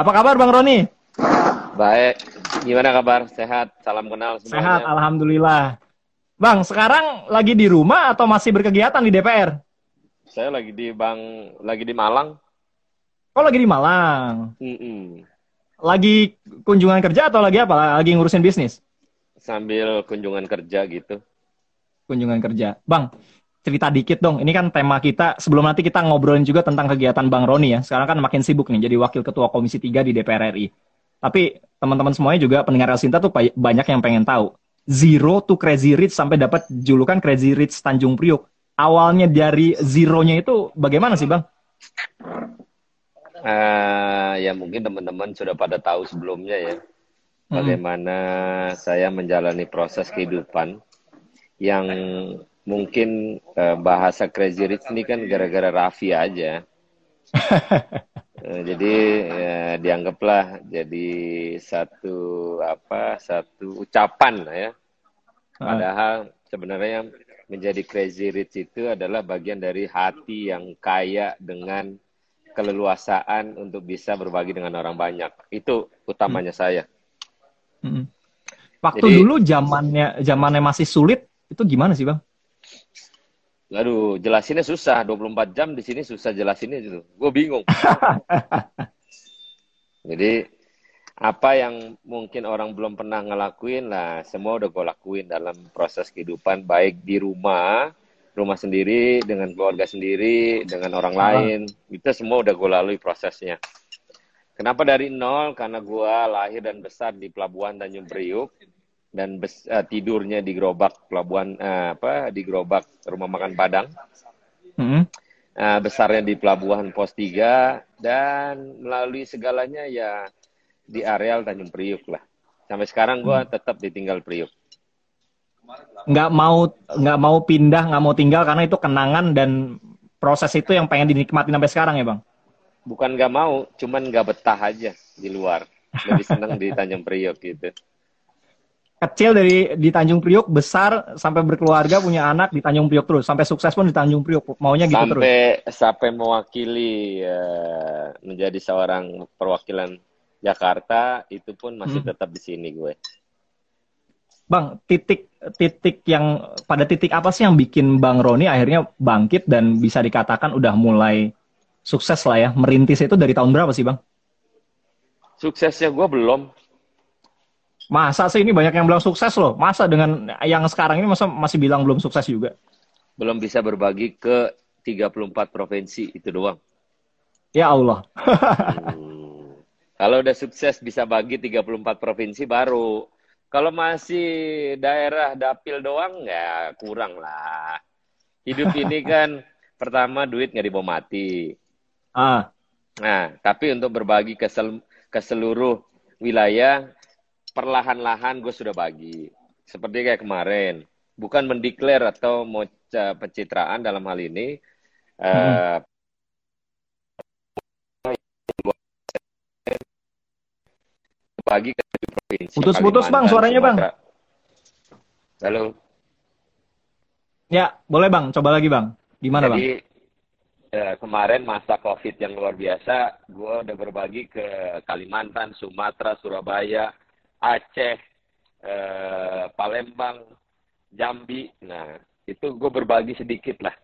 Apa kabar Bang Roni? Baik. Gimana kabar? Sehat? Salam kenal semuanya. Sehat, Alhamdulillah. Bang, sekarang lagi di rumah atau masih berkegiatan di DPR? Saya lagi di Bang, lagi di Malang. Oh, lagi di Malang. Mm-mm. Lagi kunjungan kerja atau lagi apa? Lagi ngurusin bisnis? Sambil kunjungan kerja gitu. Kunjungan kerja. Bang, cerita dikit dong. Ini kan tema kita. Sebelum nanti kita ngobrolin juga tentang kegiatan Bang Roni ya. Sekarang kan makin sibuk nih jadi wakil ketua Komisi 3 di DPR RI. Tapi teman-teman semuanya juga pendengar Sinta tuh banyak yang pengen tahu. Zero to Crazy Rich sampai dapat julukan Crazy Rich Tanjung Priok awalnya dari zeronya itu bagaimana sih bang? Uh, ya mungkin teman-teman sudah pada tahu sebelumnya ya hmm. bagaimana saya menjalani proses kehidupan yang mungkin uh, bahasa crazy rich ini kan gara-gara Raffi aja. uh, jadi ya, dianggaplah jadi satu apa satu ucapan ya. Padahal sebenarnya menjadi crazy rich itu adalah bagian dari hati yang kaya dengan keleluasaan untuk bisa berbagi dengan orang banyak. Itu utamanya hmm. saya. Hmm. Waktu Jadi, dulu zamannya zamannya masih sulit, itu gimana sih, Bang? Aduh, jelasinnya susah. 24 jam di sini susah jelasinnya gitu. Gue bingung. Jadi apa yang mungkin orang belum pernah ngelakuin lah semua udah gue lakuin dalam proses kehidupan baik di rumah rumah sendiri dengan keluarga sendiri dengan orang ah. lain itu semua udah gue lalui prosesnya kenapa dari nol karena gue lahir dan besar di pelabuhan Tanjung Priuk dan bes, uh, tidurnya di gerobak pelabuhan uh, apa di gerobak rumah makan Padang hmm. uh, besarnya di pelabuhan Pos 3 dan melalui segalanya ya di areal Tanjung Priuk lah. Sampai sekarang gue hmm. tetap ditinggal Priuk. Nggak mau nggak mau pindah, nggak mau tinggal karena itu kenangan dan proses itu yang pengen dinikmati sampai sekarang ya bang? Bukan nggak mau, cuman nggak betah aja di luar. Lebih seneng di Tanjung Priuk gitu. Kecil dari di Tanjung Priuk, besar sampai berkeluarga punya anak di Tanjung Priuk terus, sampai sukses pun di Tanjung Priuk, maunya gitu sampai, terus. Sampai sampai mewakili uh, menjadi seorang perwakilan Jakarta itu pun masih hmm. tetap di sini gue. Bang, titik titik yang pada titik apa sih yang bikin Bang Roni akhirnya bangkit dan bisa dikatakan udah mulai sukses lah ya merintis itu dari tahun berapa sih Bang? Suksesnya gue belum. Masa sih ini banyak yang bilang sukses loh. Masa dengan yang sekarang ini masa masih bilang belum sukses juga? Belum bisa berbagi ke 34 provinsi itu doang. Ya Allah. hmm. Kalau udah sukses bisa bagi 34 provinsi baru. Kalau masih daerah dapil doang ya kurang lah. Hidup ini kan pertama duit nggak dibawa mati. Ah. Nah, tapi untuk berbagi ke, sel ke seluruh wilayah perlahan-lahan gue sudah bagi. Seperti kayak kemarin, bukan mendeklar atau mau pencitraan dalam hal ini. Hmm. Uh, bagi ke provinsi. Putus-putus bang, suaranya bang. Halo. Ya, boleh bang. Coba lagi bang. Gimana Jadi, bang? Ya, kemarin masa COVID yang luar biasa, gue udah berbagi ke Kalimantan, Sumatera, Surabaya, Aceh, eh, Palembang, Jambi. Nah, itu gue berbagi sedikit lah.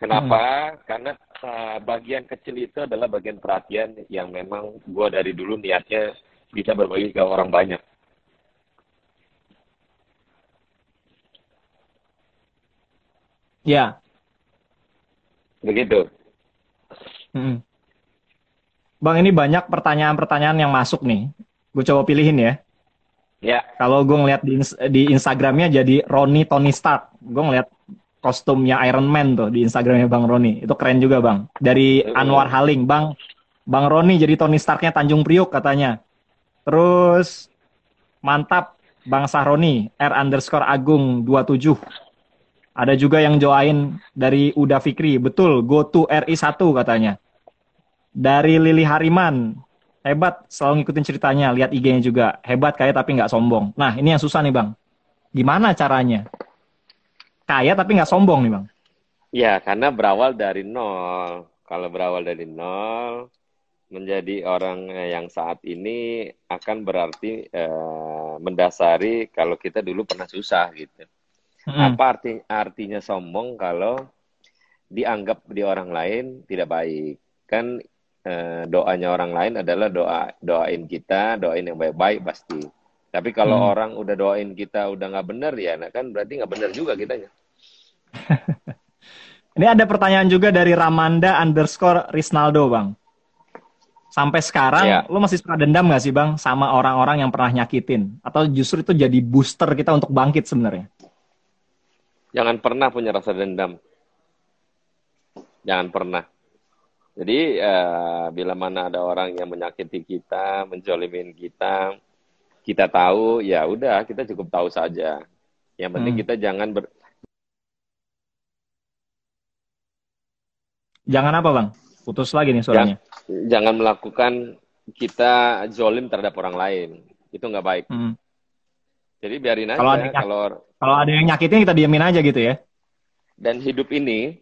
Kenapa? Hmm. Karena uh, bagian kecil itu adalah bagian perhatian yang memang gue dari dulu niatnya bisa berbagi ke orang banyak. Ya. Begitu. Hmm. Bang, ini banyak pertanyaan-pertanyaan yang masuk nih. Gue coba pilihin ya. Ya. Kalau gue ngeliat di, di Instagramnya jadi Roni Tony Stark. Gue ngeliat kostumnya Iron Man tuh di Instagramnya Bang Roni. Itu keren juga Bang. Dari Anwar Haling. Bang, Bang Roni jadi Tony Starknya Tanjung Priuk katanya. Terus mantap Bang Sahroni R underscore Agung 27. Ada juga yang join dari Uda Fikri. Betul, go to RI 1 katanya. Dari Lili Hariman. Hebat, selalu ngikutin ceritanya. Lihat IG-nya juga. Hebat, kaya tapi nggak sombong. Nah, ini yang susah nih Bang. Gimana caranya? Kaya tapi nggak sombong nih Bang. Ya, karena berawal dari nol. Kalau berawal dari nol, menjadi orang yang saat ini akan berarti uh, mendasari kalau kita dulu pernah susah gitu. Hmm. Apa arti artinya sombong kalau dianggap di orang lain tidak baik? Kan uh, doanya orang lain adalah doa doain kita, doain yang baik-baik pasti. Tapi kalau hmm. orang udah doain kita udah nggak bener ya, nah kan berarti nggak bener juga kitanya. Ini ada pertanyaan juga dari Ramanda underscore Risnaldo, Bang. Sampai sekarang, ya. lo masih suka dendam gak sih, Bang, sama orang-orang yang pernah nyakitin? Atau justru itu jadi booster kita untuk bangkit sebenarnya? Jangan pernah punya rasa dendam. Jangan pernah. Jadi, uh, bila mana ada orang yang menyakiti kita, menjolimin kita, kita tahu, ya udah, kita cukup tahu saja. Yang penting hmm. kita jangan ber, Jangan apa bang? Putus lagi nih suaranya. Jangan, jangan melakukan kita zolim terhadap orang lain. Itu nggak baik. Hmm. Jadi biarin aja. Kalau ada, kalau, kalau ada yang nyakitin kita diamin aja gitu ya. Dan hidup ini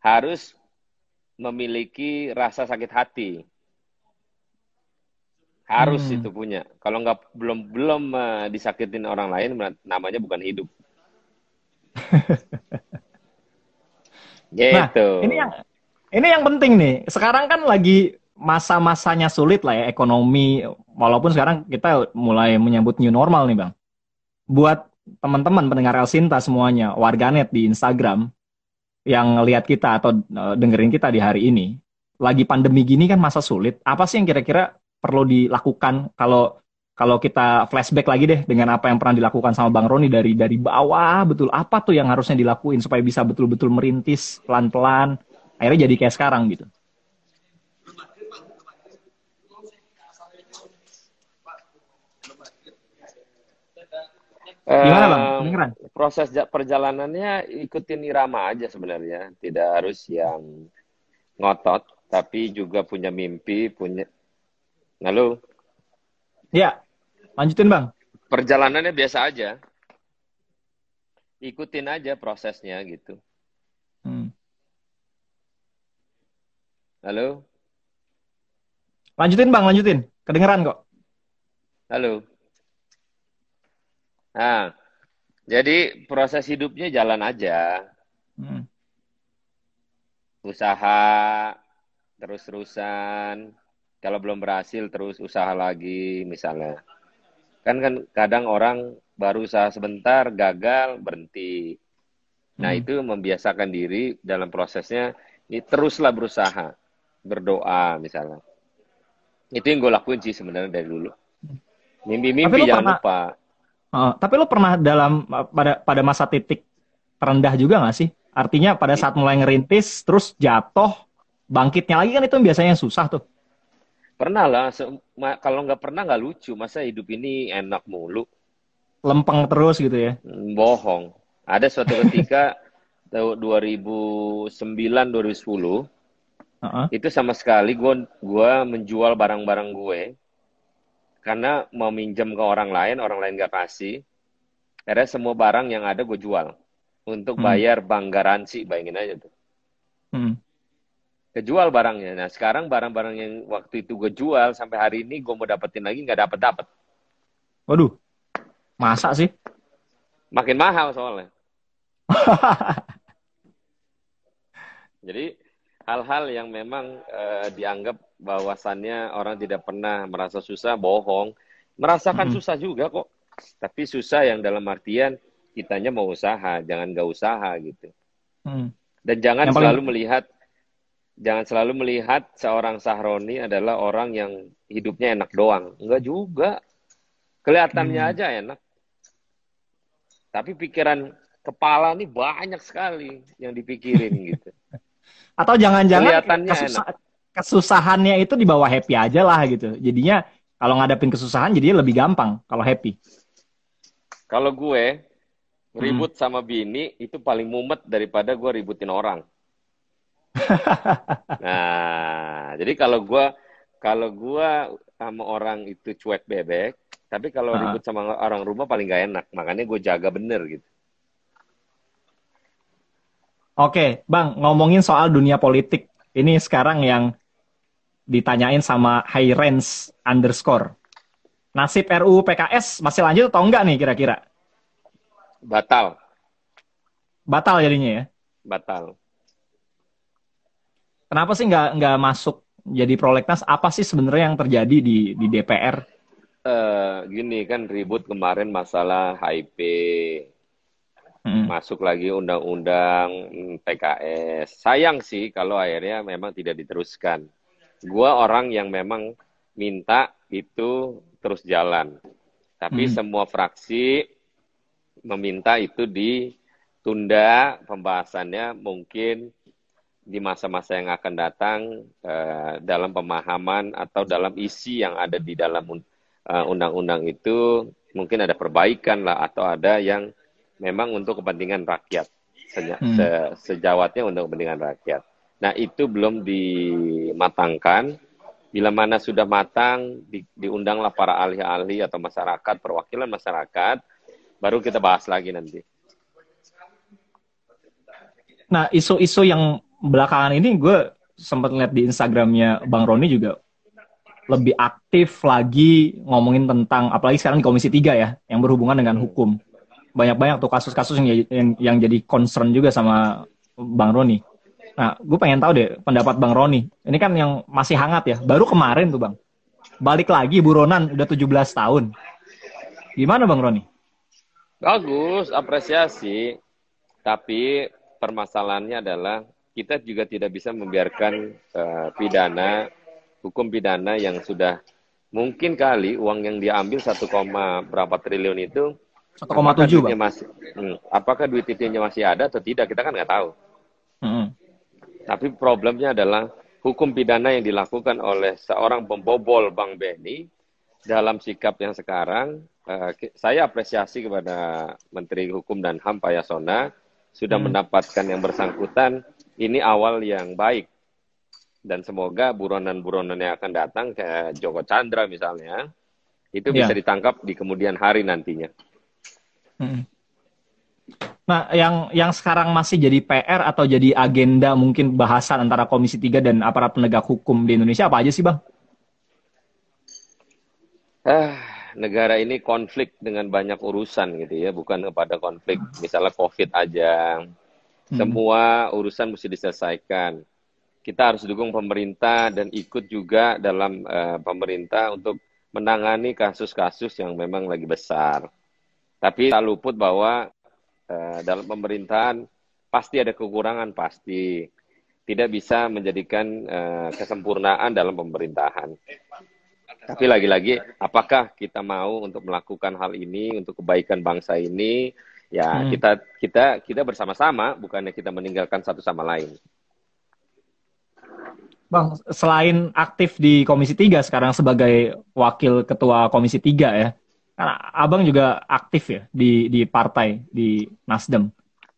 harus memiliki rasa sakit hati. Harus hmm. itu punya. Kalau nggak belum belum uh, disakitin orang lain, namanya bukan hidup. gitu. Nah, ini yang ini yang penting nih. Sekarang kan lagi masa-masanya sulit lah ya ekonomi. Walaupun sekarang kita mulai menyambut new normal nih bang. Buat teman-teman pendengar El Sinta semuanya, warganet di Instagram yang lihat kita atau uh, dengerin kita di hari ini, lagi pandemi gini kan masa sulit. Apa sih yang kira-kira perlu dilakukan? Kalau kalau kita flashback lagi deh dengan apa yang pernah dilakukan sama Bang Roni dari dari bawah betul. Apa tuh yang harusnya dilakuin supaya bisa betul-betul merintis pelan-pelan akhirnya jadi kayak sekarang gitu Gimana bang? Kedengeran? Proses perjalanannya ikutin irama aja sebenarnya, tidak harus yang ngotot, tapi juga punya mimpi, punya. Halo? Ya, lanjutin bang. Perjalanannya biasa aja, ikutin aja prosesnya gitu. Hmm. Halo? Lanjutin bang, lanjutin. Kedengeran kok. Halo. Nah, jadi proses hidupnya jalan aja. Hmm. Usaha terus-terusan. Kalau belum berhasil terus usaha lagi misalnya. Kan kan kadang orang baru usaha sebentar gagal berhenti. Nah, hmm. itu membiasakan diri dalam prosesnya ini teruslah berusaha berdoa misalnya. Itu yang gue lakuin sih sebenarnya dari dulu. Mimpi-mimpi jangan pernah, lupa. Uh, tapi lo pernah dalam pada pada masa titik terendah juga gak sih? Artinya pada saat mulai ngerintis, terus jatuh, bangkitnya lagi kan itu biasanya susah tuh. Pernah lah. Kalau nggak pernah nggak lucu. Masa hidup ini enak mulu. Lempeng terus gitu ya? Hmm, bohong. Ada suatu ketika tahun 2009 2010 uh-huh. itu sama sekali gue gua menjual barang-barang gue karena mau minjem ke orang lain orang lain gak kasih akhirnya semua barang yang ada gue jual. Untuk hmm. bayar bank garansi bayangin aja tuh. Hmm. kejual barangnya. Nah sekarang barang-barang yang waktu itu gue jual sampai hari ini gue mau dapetin lagi nggak dapet dapet waduh. Masa sih. Makin mahal soalnya. Jadi hal-hal yang memang uh, dianggap bahwasannya orang tidak pernah merasa susah bohong. Merasakan hmm. susah juga kok. Tapi susah yang dalam artian kitanya mau usaha jangan gak usaha gitu. Hmm. dan jangan yang selalu paling... melihat jangan selalu melihat seorang Sahroni adalah orang yang hidupnya enak doang. Enggak juga. Kelihatannya hmm. aja enak. Tapi pikiran kepala nih banyak sekali yang dipikirin gitu. Atau jangan-jangan kesusah, kesusahannya itu di bawah happy aja lah gitu. Jadinya kalau ngadepin kesusahan jadi lebih gampang kalau happy. Kalau gue ribut hmm. sama bini itu paling mumet daripada gue ributin orang. nah, jadi kalau gue kalau gue sama orang itu cuek bebek, tapi kalau uh -huh. ribut sama orang rumah paling gak enak. Makanya gue jaga bener gitu. Oke, Bang, ngomongin soal dunia politik. Ini sekarang yang ditanyain sama High Range underscore. Nasib RUU PKS masih lanjut atau enggak nih kira-kira? Batal. Batal jadinya ya? Batal. Kenapa sih nggak nggak masuk jadi prolegnas? Apa sih sebenarnya yang terjadi di di DPR? Uh, gini kan ribut kemarin masalah HIP, hmm. masuk lagi undang-undang PKS. Sayang sih kalau akhirnya memang tidak diteruskan. Gua orang yang memang minta itu terus jalan, tapi hmm. semua fraksi meminta itu ditunda pembahasannya mungkin di masa-masa yang akan datang uh, dalam pemahaman atau dalam isi yang ada di dalam eh, undang-undang uh, itu mungkin ada perbaikan lah atau ada yang memang untuk kepentingan rakyat hmm. se sejawatnya untuk kepentingan rakyat. Nah itu belum dimatangkan. Bila mana sudah matang, di, diundanglah para ahli-ahli atau masyarakat, perwakilan masyarakat, baru kita bahas lagi nanti. Nah, isu-isu yang belakangan ini gue sempat lihat di Instagramnya Bang Roni juga lebih aktif lagi ngomongin tentang apalagi sekarang Komisi 3 ya yang berhubungan dengan hukum. Banyak-banyak tuh kasus-kasus yang, yang yang jadi concern juga sama Bang Roni. Nah, gue pengen tahu deh pendapat Bang Roni. Ini kan yang masih hangat ya. Baru kemarin tuh Bang. Balik lagi buronan udah 17 tahun. Gimana Bang Roni? Bagus, apresiasi. Tapi permasalahannya adalah kita juga tidak bisa membiarkan uh, pidana hukum pidana yang sudah mungkin kali uang yang diambil satu koma berapa triliun itu 1,7 bang. Masih, hmm, apakah duit itu masih ada atau tidak kita kan nggak tahu. Hmm. Tapi problemnya adalah hukum pidana yang dilakukan oleh seorang pembobol Bang Beni dalam sikap yang sekarang, uh, saya apresiasi kepada Menteri Hukum dan HAM Pak Yasona sudah hmm. mendapatkan yang bersangkutan ini awal yang baik dan semoga buronan-buronan yang akan datang ke Joko Chandra misalnya itu bisa ya. ditangkap di kemudian hari nantinya. Hmm. Nah, yang yang sekarang masih jadi PR atau jadi agenda mungkin bahasan antara Komisi 3 dan aparat penegak hukum di Indonesia apa aja sih, Bang? Ah, negara ini konflik dengan banyak urusan gitu ya, bukan kepada konflik misalnya COVID aja, Hmm. Semua urusan mesti diselesaikan. Kita harus dukung pemerintah dan ikut juga dalam uh, pemerintah untuk menangani kasus-kasus yang memang lagi besar. Tapi tak luput bahwa uh, dalam pemerintahan pasti ada kekurangan pasti. Tidak bisa menjadikan uh, kesempurnaan dalam pemerintahan. Tapi lagi-lagi, apakah kita mau untuk melakukan hal ini untuk kebaikan bangsa ini? ya hmm. kita kita kita bersama-sama bukannya kita meninggalkan satu sama lain. Bang, selain aktif di Komisi 3 sekarang sebagai wakil ketua Komisi 3 ya. Karena Abang juga aktif ya di di partai di Nasdem.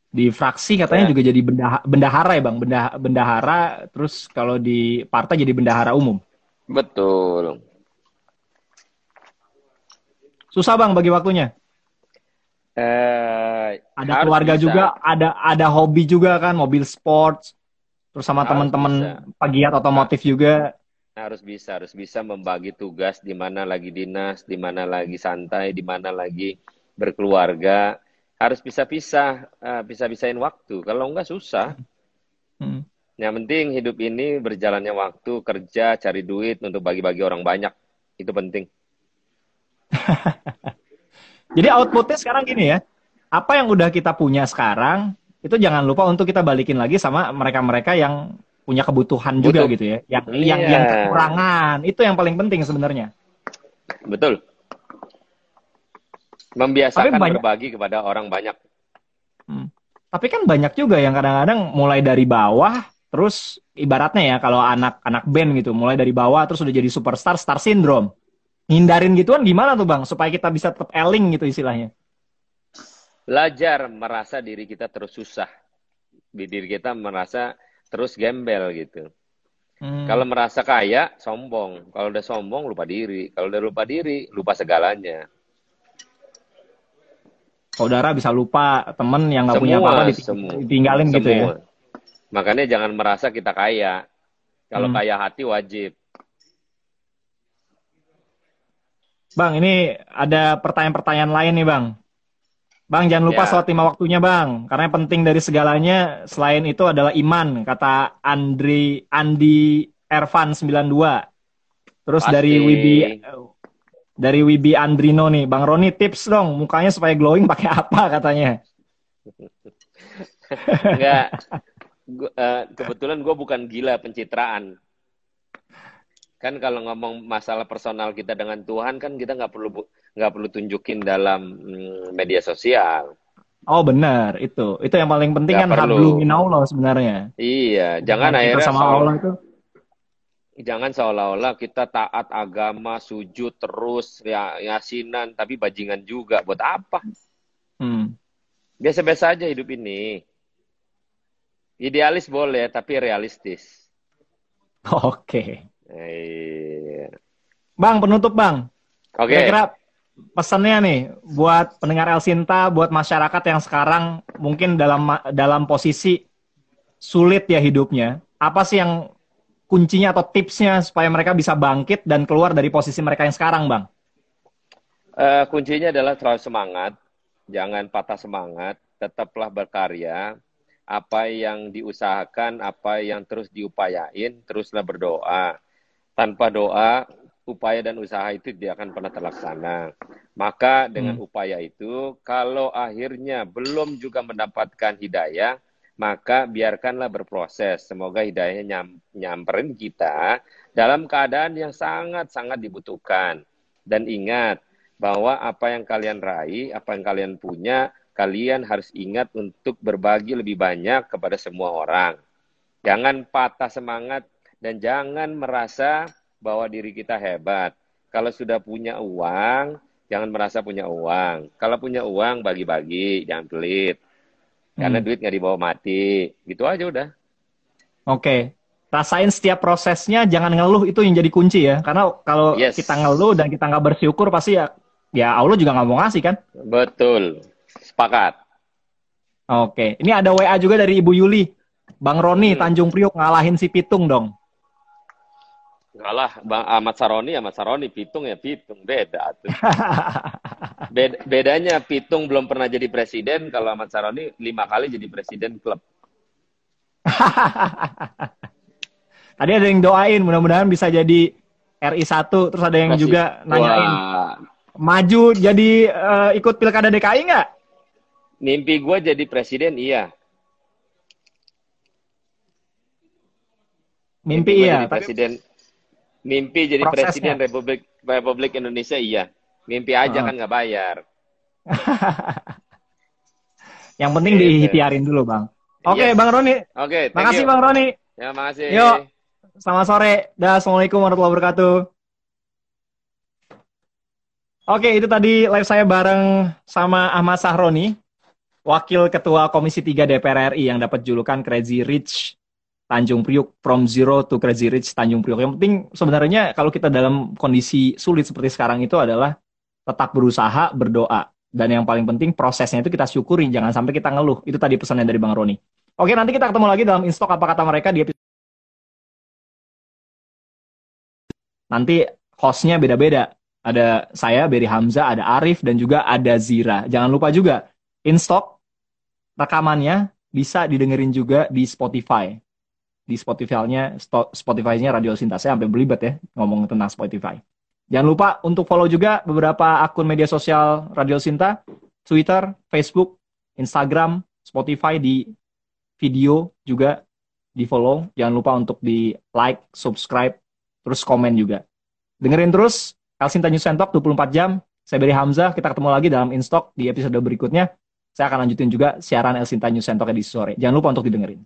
Di fraksi katanya ya. juga jadi bendahara, bendahara ya, Bang. Benda, bendahara terus kalau di partai jadi bendahara umum. Betul. Susah Bang bagi waktunya. Eh, ada keluarga bisa. juga, ada ada hobi juga kan, mobil sports, terus sama teman-teman pegiat otomotif nah, juga. Harus bisa, harus bisa membagi tugas di mana lagi dinas, di mana lagi santai, di mana lagi berkeluarga. Harus bisa-bisa, uh, bisa-bisain waktu. Kalau enggak susah. Hmm. Yang penting hidup ini berjalannya waktu, kerja, cari duit untuk bagi-bagi orang banyak. Itu penting. Jadi outputnya sekarang gini ya, apa yang udah kita punya sekarang itu jangan lupa untuk kita balikin lagi sama mereka-mereka yang punya kebutuhan Butuh. juga gitu ya, yang yeah. yang yang kekurangan itu yang paling penting sebenarnya. Betul. Membiasakan banyak, berbagi kepada orang banyak. Hmm. Tapi kan banyak juga yang kadang-kadang mulai dari bawah, terus ibaratnya ya kalau anak-anak band gitu, mulai dari bawah terus udah jadi superstar, star syndrome Hindarin gituan gimana tuh bang supaya kita bisa tetap eling gitu istilahnya? Belajar merasa diri kita terus susah, di diri kita merasa terus gembel gitu. Hmm. Kalau merasa kaya, sombong. Kalau udah sombong, lupa diri. Kalau udah lupa diri, lupa segalanya. Saudara bisa lupa, temen yang nggak punya apa-apa ditinggalin semua. gitu ya. Makanya jangan merasa kita kaya. Kalau hmm. kaya hati wajib. Bang, ini ada pertanyaan-pertanyaan lain nih, Bang. Bang, jangan lupa Ya. sholat lima waktunya, Bang. Karena yang penting dari segalanya, selain itu adalah iman, kata Andri Andi Ervan 92. Terus Pasti. dari Wibi dari Wibi Andrino nih, Bang Roni tips dong, mukanya supaya glowing pakai apa katanya? Enggak. Gua- eh, kebetulan gue bukan gila pencitraan. Kan kalau ngomong masalah personal kita dengan Tuhan kan kita nggak perlu nggak perlu tunjukin dalam mm, media sosial. Oh benar, itu. Itu yang paling penting Nggak kan perlu. minallah sebenarnya. Iya, jangan Kita akhirnya sama seolah- Allah itu. jangan seolah-olah kita taat agama, sujud terus, ya, yasinan, tapi bajingan juga. Buat apa? Hmm. Biasa-biasa aja hidup ini. Idealis boleh, tapi realistis. Oke. Iya. Bang, penutup Bang. Oke. Kira-kira pesannya nih buat pendengar El Sinta, buat masyarakat yang sekarang mungkin dalam dalam posisi sulit ya hidupnya. Apa sih yang kuncinya atau tipsnya supaya mereka bisa bangkit dan keluar dari posisi mereka yang sekarang, Bang? Eh, kuncinya adalah terlalu semangat, jangan patah semangat, tetaplah berkarya. Apa yang diusahakan, apa yang terus diupayain, teruslah berdoa. Tanpa doa, upaya dan usaha itu tidak akan pernah terlaksana. Maka dengan upaya itu, kalau akhirnya belum juga mendapatkan hidayah, maka biarkanlah berproses. Semoga hidayahnya nyam, nyamperin kita dalam keadaan yang sangat-sangat dibutuhkan. Dan ingat, bahwa apa yang kalian raih, apa yang kalian punya, kalian harus ingat untuk berbagi lebih banyak kepada semua orang. Jangan patah semangat dan jangan merasa bahwa diri kita hebat. Kalau sudah punya uang, jangan merasa punya uang. Kalau punya uang, bagi-bagi, jangan pelit. Karena Hmm. duit nggak dibawa mati. Gitu aja udah. Oke. Rasain setiap prosesnya, jangan ngeluh itu yang jadi kunci ya. Karena kalau Yes. kita ngeluh dan kita nggak bersyukur pasti ya ya Allah juga nggak mau ngasih kan. Betul. Sepakat. Oke. Ini ada WA juga dari Ibu Yuli. Bang Roni Hmm. Tanjung Priok ngalahin si Pitung dong. Enggak lah, Bang Ahmad Saroni, Ahmad Saroni, Pitung ya Pitung, beda tuh. Bed- bedanya Pitung belum pernah jadi presiden, kalau Ahmad Saroni lima kali jadi presiden klub. Tadi ada yang doain, mudah-mudahan bisa jadi RI 1, terus ada yang Kasih. juga nanyain, Wah, maju jadi eh, ikut Pilkada DKI nggak? mimpi gue jadi presiden, iya. Mimpi gua iya, jadi tapi presiden. Mimpi jadi Prosesnya. presiden Republik Republik Indonesia, iya. Mimpi aja Heeh. kan nggak bayar. yang penting Gitu. diikhtiarin dulu, Bang. Oke, Yes. Bang Roni. Oke, thank Makasih, you. Bang Roni. Ya, makasih. Yuk. Selamat sore. Dah, Assalamualaikum warahmatullahi wabarakatuh. Oke, itu tadi live saya bareng sama Ahmad Sahroni, Wakil Ketua Komisi 3 DPR RI yang dapat julukan Crazy Rich Tanjung Priuk from zero to Crazy Rich Tanjung Priuk. Yang penting sebenarnya kalau kita dalam kondisi sulit seperti sekarang itu adalah tetap berusaha, berdoa. Dan yang paling penting prosesnya itu kita syukuri, jangan sampai kita ngeluh. Itu tadi pesannya dari Bang Roni. Oke, nanti kita ketemu lagi dalam Instok apa kata mereka di episode Nanti hostnya beda-beda. Ada saya, Berry Hamzah, ada Arif, dan juga ada Zira. Jangan lupa juga, Instok rekamannya bisa didengerin juga di Spotify. Di Spotify-nya, Spotify-nya Radio Sinta. Saya sampai belibet ya ngomong tentang Spotify. Jangan lupa untuk follow juga beberapa akun media sosial Radio Sinta, Twitter, Facebook, Instagram, Spotify di video juga di follow. Jangan lupa untuk di like, subscribe, terus komen juga. Dengerin terus El Sinta News Talk 24 jam. Saya Beri Hamzah, kita ketemu lagi dalam Instok di episode berikutnya. Saya akan lanjutin juga siaran El Sinta News Talk edisi sore. Jangan lupa untuk didengerin.